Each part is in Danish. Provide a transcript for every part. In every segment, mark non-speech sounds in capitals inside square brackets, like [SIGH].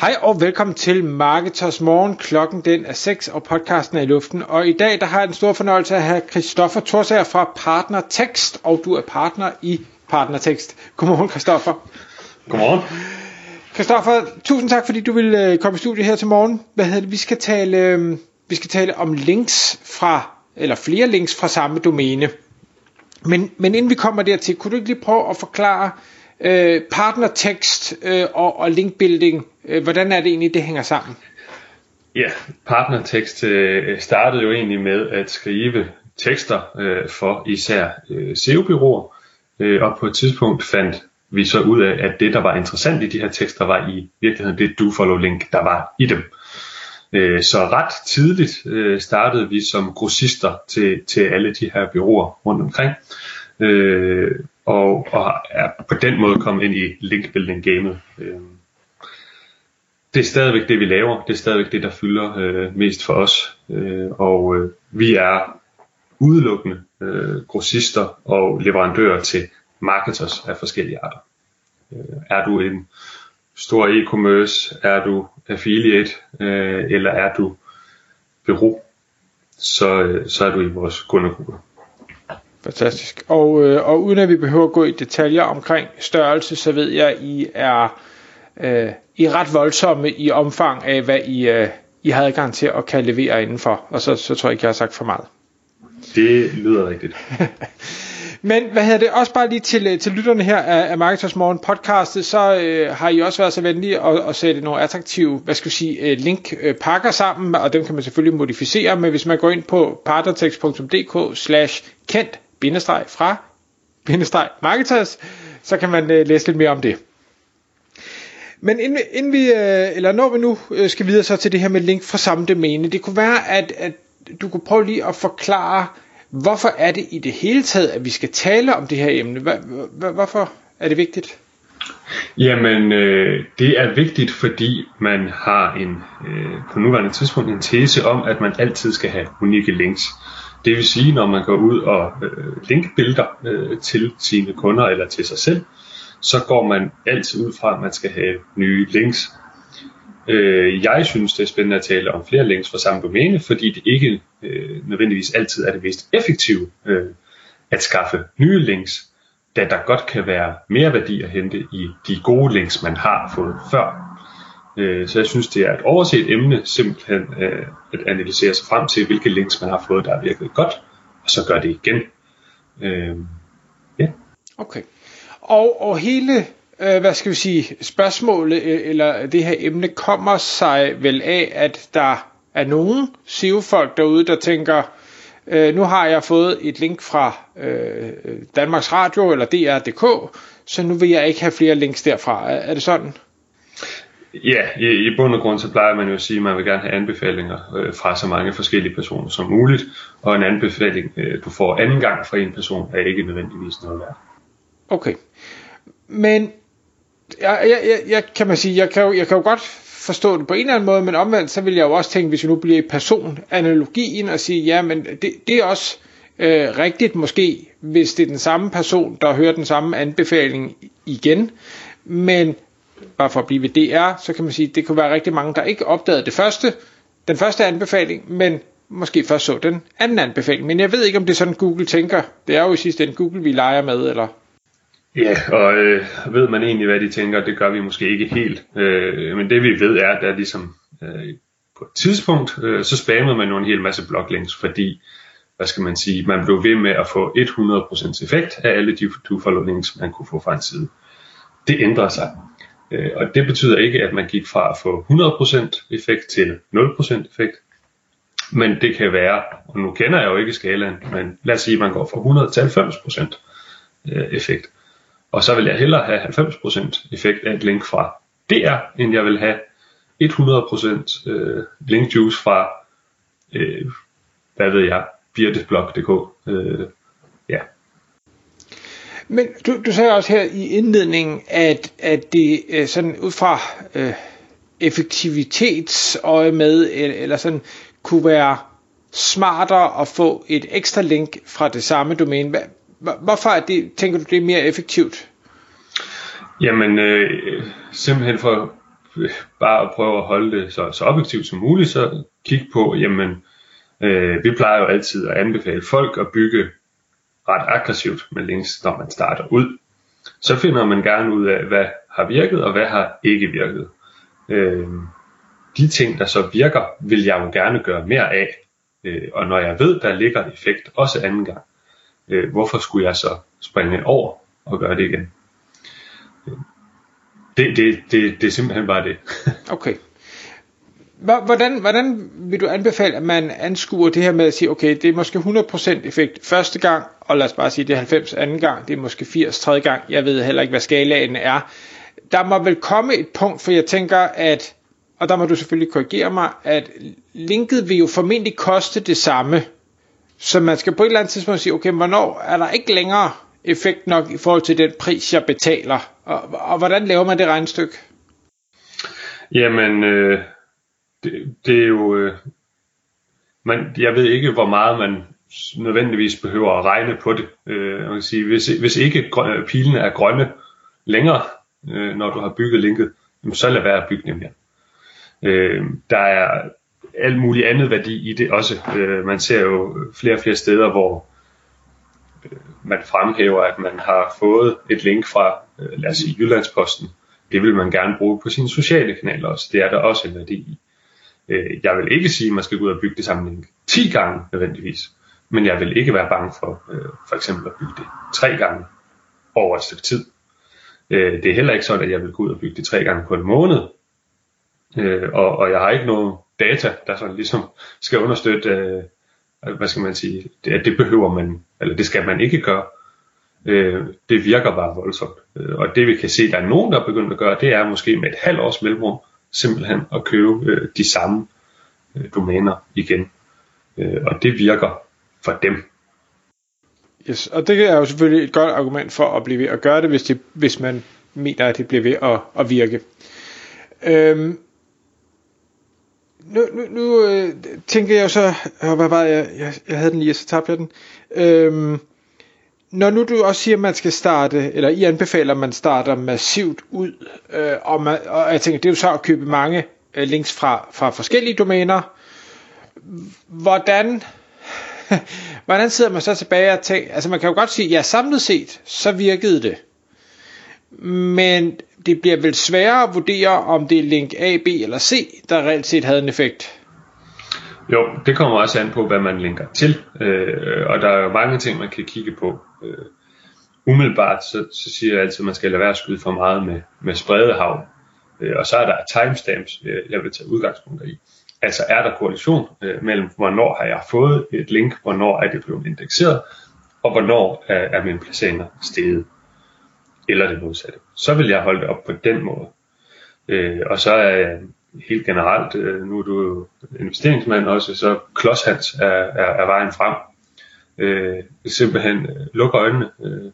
Hej og velkommen til Marketers Morgen. Klokken den er 6 og podcasten er i luften. Og i dag der har jeg den store fornøjelse at have Christoffer Torsager fra Partner Text, og du er partner i Partner Text. Godmorgen Christoffer. Godmorgen. Christoffer, tusind tak fordi du vil øh, komme i studiet her til morgen. Hvad hedder det? Vi skal tale, øh, vi skal tale om links fra, eller flere links fra samme domæne. Men, men inden vi kommer dertil, kunne du ikke lige prøve at forklare øh, partnertekst øh, og, og linkbuilding, Øh, hvordan er det egentlig, det hænger sammen? Ja, partnertekst øh, startede jo egentlig med at skrive tekster øh, for især øh, SEO-byråer, øh, og på et tidspunkt fandt vi så ud af, at det, der var interessant i de her tekster, var i virkeligheden det do-follow-link, der var i dem. Øh, så ret tidligt øh, startede vi som grossister til, til alle de her byråer rundt omkring, øh, og, og er på den måde kommet ind i linkbuilding-gamet. Øh. Det er stadigvæk det, vi laver. Det er stadigvæk det, der fylder øh, mest for os. Øh, og øh, vi er udelukkende øh, grossister og leverandører til marketers af forskellige arter. Øh, er du en stor e-commerce, er du affiliate, øh, eller er du bureau, så, øh, så er du i vores kundegruppe. Fantastisk. Og, øh, og uden at vi behøver at gå i detaljer omkring størrelse, så ved jeg, at I er, øh, i er ret voldsomme i omfang af, hvad I, øh, I har adgang til at kan levere indenfor. Og så, så tror jeg ikke, jeg har sagt for meget. Det lyder rigtigt. [LAUGHS] Men hvad hedder det, også bare lige til, øh, til lytterne her af, af Marketers Morgen podcastet, så øh, har I også været så venlige at, at sætte nogle attraktive, hvad skal jeg sige, øh, linkpakker sammen, og dem kan man selvfølgelig modificere, men hvis man går ind på partnertext.dk slash kendt bindestreg fra bindestreg marketers, så kan man øh, læse lidt mere om det. Men inden, inden vi, øh, eller når vi nu øh, skal videre så til det her med link fra samme domæne, det kunne være, at, at du kunne prøve lige at forklare, hvorfor er det i det hele taget, at vi skal tale om det her emne? Hvorfor er det vigtigt? Jamen, øh, det er vigtigt, fordi man har en øh, på nuværende tidspunkt en tese om, at man altid skal have unikke links. Det vil sige, når man går ud og øh, linkbilder øh, til sine kunder eller til sig selv, så går man altid ud fra, at man skal have nye links. Øh, jeg synes, det er spændende at tale om flere links fra samme domæne, fordi det ikke øh, nødvendigvis altid er det mest effektive øh, at skaffe nye links, da der godt kan være mere værdi at hente i de gode links, man har fået før. Øh, så jeg synes, det er et overset emne simpelthen øh, at analysere sig frem til, hvilke links man har fået, der har virket godt, og så gør det igen. Øh, ja. Okay. Og, og hele øh, hvad skal vi sige, spørgsmålet øh, eller det her emne kommer sig vel af, at der er nogen SEO-folk derude, der tænker, øh, nu har jeg fået et link fra øh, Danmarks Radio eller DR.dk, så nu vil jeg ikke have flere links derfra. Er, er det sådan? Ja, i, i bund og grund så plejer man jo at sige, at man vil gerne have anbefalinger øh, fra så mange forskellige personer som muligt, og en anbefaling, øh, du får anden gang fra en person, er ikke nødvendigvis noget værd. Okay. Men jeg, jeg, jeg, jeg kan man sige, jeg kan, jo, jeg kan jo godt forstå det på en eller anden måde, men omvendt så vil jeg jo også tænke, hvis vi nu bliver i personanalogien og sige, ja, men det, det er også øh, rigtigt måske, hvis det er den samme person, der hører den samme anbefaling igen, men bare for at blive ved DR, så kan man sige, det kunne være rigtig mange, der ikke opdagede det første, den første anbefaling, men måske først så den anden anbefaling. Men jeg ved ikke, om det er sådan, Google tænker. Det er jo i sidste ende Google, vi leger med, eller Ja, og øh, ved man egentlig, hvad de tænker, det gør vi måske ikke helt. Øh, men det vi ved er, at der ligesom øh, på et tidspunkt, øh, så spammede man jo en hel masse bloglinks, fordi, hvad skal man sige, man blev ved med at få 100% effekt af alle de do-follow links, man kunne få fra en side. Det ændrer sig. Øh, og det betyder ikke, at man gik fra at få 100% effekt til 0% effekt. Men det kan være, og nu kender jeg jo ikke skalaen, men lad os sige, at man går fra 100 til 90% øh, effekt. Og så vil jeg hellere have 90% effekt af et link fra DR, end jeg vil have 100% øh, link juice fra, øh, hvad ved jeg, birtesblog.dk. Øh, ja. Men du, du sagde også her i indledningen, at, at det øh, sådan ud fra øh, effektivitetsøje med, eller, sådan, kunne være smartere at få et ekstra link fra det samme domæne. Hvorfor er det, tænker du, det er mere effektivt? Jamen, øh, simpelthen for øh, bare at prøve at holde det så, så objektivt som muligt, så kig på, jamen, øh, vi plejer jo altid at anbefale folk at bygge ret aggressivt med links, når man starter ud. Så finder man gerne ud af, hvad har virket, og hvad har ikke virket. Øh, de ting, der så virker, vil jeg jo gerne gøre mere af. Øh, og når jeg ved, der ligger effekt også anden gang, øh, hvorfor skulle jeg så springe over og gøre det igen? Det, det, det, det er simpelthen bare det. [LAUGHS] okay. Hvordan, hvordan vil du anbefale, at man anskuer det her med at sige, okay, det er måske 100% effekt første gang, og lad os bare sige, det er 90 anden gang, det er måske 80 tredje gang, jeg ved heller ikke, hvad skalaen er. Der må vel komme et punkt, for jeg tænker, at, og der må du selvfølgelig korrigere mig, at linket vil jo formentlig koste det samme, så man skal på et eller andet tidspunkt sige, okay, hvornår er der ikke længere effekt nok i forhold til den pris, jeg betaler? Og, og hvordan laver man det regnestykke? Jamen, øh, det, det er jo... Øh, man, jeg ved ikke, hvor meget man nødvendigvis behøver at regne på det. Øh, man kan sige, hvis, hvis ikke grøn, pilene er grønne længere, øh, når du har bygget linket, så lad være at bygge dem her. Øh, der er alt muligt andet værdi i det også. Øh, man ser jo flere og flere steder, hvor øh, man fremhæver, at man har fået et link fra, øh, lad os sige, Jyllandsposten. Det vil man gerne bruge på sine sociale kanaler også. Det er der også en værdi i. Øh, jeg vil ikke sige, at man skal gå ud og bygge det samme link 10 gange nødvendigvis. Men jeg vil ikke være bange for øh, for eksempel at bygge det tre gange over et stykke tid. Øh, det er heller ikke sådan, at jeg vil gå ud og bygge det tre gange på en måned. Øh, og, og jeg har ikke noget data, der sådan ligesom skal understøtte, øh, hvad skal man sige, det, at det behøver man, eller det skal man ikke gøre. Øh, det virker bare voldsomt. Øh, og det vi kan se, der er nogen, der er begyndt at gøre, det er måske med et halvt års mellemrum, simpelthen at købe øh, de samme øh, domæner igen. Øh, og det virker for dem. Yes, og det er jo selvfølgelig et godt argument for at blive ved at gøre det, hvis, det, hvis man mener, at det bliver ved at, at virke. Øhm, nu nu, nu øh, tænker jeg så, øh, hvad var jeg, jeg, jeg havde den lige, så tabte jeg den. Øhm, når nu du også siger, at man skal starte, eller I anbefaler, at man starter massivt ud, øh, og, man, og jeg tænker, det er jo så at købe mange øh, links fra, fra forskellige domæner. Hvordan, [LAUGHS] hvordan sidder man så tilbage og tænker, altså man kan jo godt sige, ja samlet set, så virkede det. Men det bliver vel sværere at vurdere, om det er link A, B eller C, der reelt set havde en effekt. Jo, det kommer også an på, hvad man linker til, øh, og der er jo mange ting, man kan kigge på. Øh, umiddelbart, så, så siger jeg altid, at man skal lade være at skyde for meget med, med spredehav, Øh, og så er der timestamps, øh, jeg vil tage udgangspunkt i. Altså er der korrelation øh, mellem, hvornår har jeg fået et link, hvornår er det blevet indekseret, og hvornår er, er min placering steget, eller det modsatte. Så vil jeg holde det op på den måde. Øh, og så er jeg helt generelt, øh, nu er du jo investeringsmand også, så klodshands er, er, er vejen frem. Øh, simpelthen øh, luk øjnene, øh,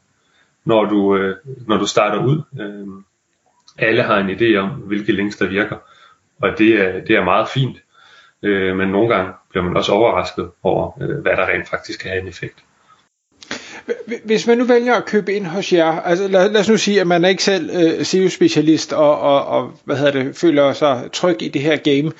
når, du, øh, når du starter ud. Øh, alle har en idé om, hvilke links der virker, og det er, det er meget fint. Øh, men nogle gange bliver man også overrasket over, øh, hvad der rent faktisk kan have en effekt. Hvis man nu vælger at købe ind hos jer, altså lad, lad os nu sige, at man er ikke selv øh, SEO-specialist og, og, og hvad hedder det, føler sig tryg i det her game,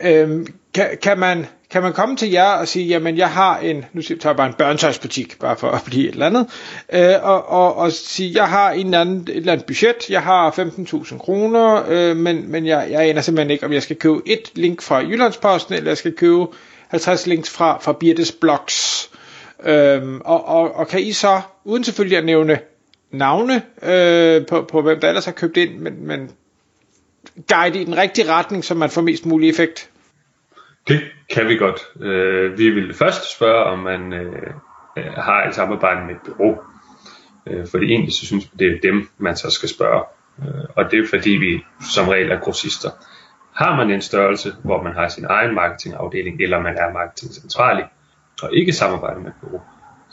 øhm, kan, kan, man, kan man komme til jer og sige, jamen jeg har en, nu tager jeg bare en børnetøjsbutik, bare for at blive et eller andet, øh, og, og, og sige, jeg har en eller anden, et eller andet budget, jeg har 15.000 kroner, øh, men, men jeg, jeg aner simpelthen ikke, om jeg skal købe et link fra Jyllandsposten, eller jeg skal købe 50 links fra, fra Birtes Blogs. Øhm, og, og, og kan I så, uden selvfølgelig at nævne navne øh, på, på hvem der ellers har købt ind, men, men guide i den rigtige retning, så man får mest mulig effekt? Det kan vi godt. Øh, vi vil først spørge, om man øh, øh har et samarbejde med et bureau. Øh, fordi egentlig så synes vi, det er dem, man så skal spørge. Øh, og det er fordi, vi som regel er grossister. Har man en størrelse, hvor man har sin egen marketingafdeling, eller man er marketingcentralig, og ikke samarbejder med bureau,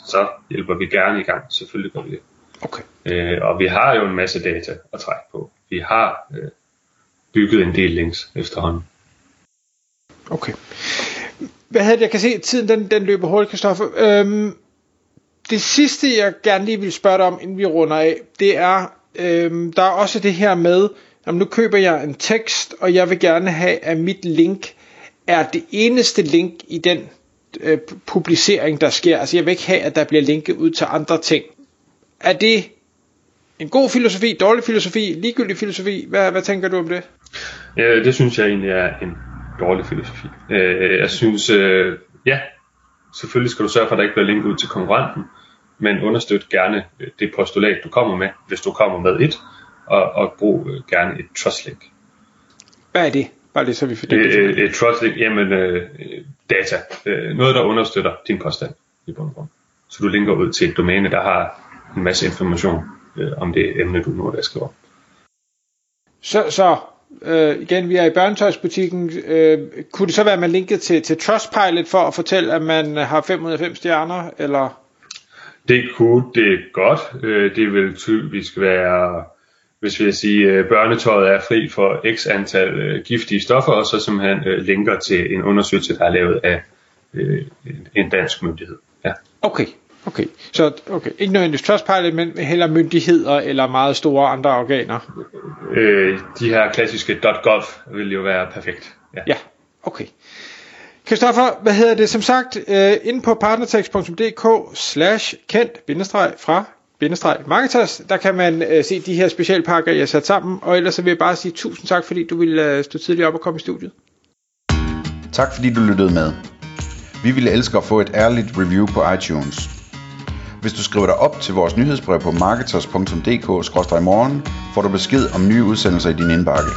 så hjælper vi gerne i gang. Selvfølgelig gør vi det. Okay. Øh, og vi har jo en masse data at trække på. Vi har øh, bygget en del links efterhånden. Okay. Hvad havde det? Jeg kan se, at tiden den, den løber hurtigt, Kristoffer. Øhm, det sidste, jeg gerne lige vil spørge dig om, inden vi runder af, det er, øhm, der er også det her med, om nu køber jeg en tekst, og jeg vil gerne have, at mit link er det eneste link i den øh, publicering, der sker. Altså jeg vil ikke have, at der bliver linket ud til andre ting. Er det en god filosofi, dårlig filosofi, ligegyldig filosofi? Hvad, hvad tænker du om det? Ja, det synes jeg egentlig er en dårlig filosofi. Øh, jeg synes, øh, ja, selvfølgelig skal du sørge for, at der ikke bliver linket ud til konkurrenten, men understøt gerne det postulat, du kommer med, hvis du kommer med et, og, og brug øh, gerne et trust link. Hvad er det? Bare det, så vi får det. Et, et trust link, jamen øh, data. Øh, noget, der understøtter din påstand i bund og grund. Så du linker ud til et domæne, der har en masse information øh, om det emne, du nu er skriver. Så, så øh, igen, vi er i børnetøjsbutikken. Øh, kunne det så være, at man linkede til, til Trustpilot for at fortælle, at man har 5 ud af 5 stjerner? Eller? Det kunne det godt. Øh, det vil typisk være, hvis vi sige, at børnetøjet er fri for x antal øh, giftige stoffer, og så simpelthen øh, linker til en undersøgelse, der er lavet af en dansk myndighed. Ja. Okay, Okay, så okay. ikke nødvendigvis Trustpilot, men heller myndigheder eller meget store andre organer? Øh, de her klassiske .gov vil jo være perfekt. Ja, ja okay. Kristoffer, hvad hedder det? Som sagt, øh, inde på partnertext.dk slash kendt bindestreg fra bindestreg marketers, der kan man øh, se de her specialpakker, jeg har sat sammen, og ellers så vil jeg bare sige tusind tak, fordi du ville øh, stå tidligt op og komme i studiet. Tak fordi du lyttede med. Vi ville elske at få et ærligt review på iTunes. Hvis du skriver dig op til vores nyhedsbrev på marketers.dk-morgen, får du besked om nye udsendelser i din indbakke.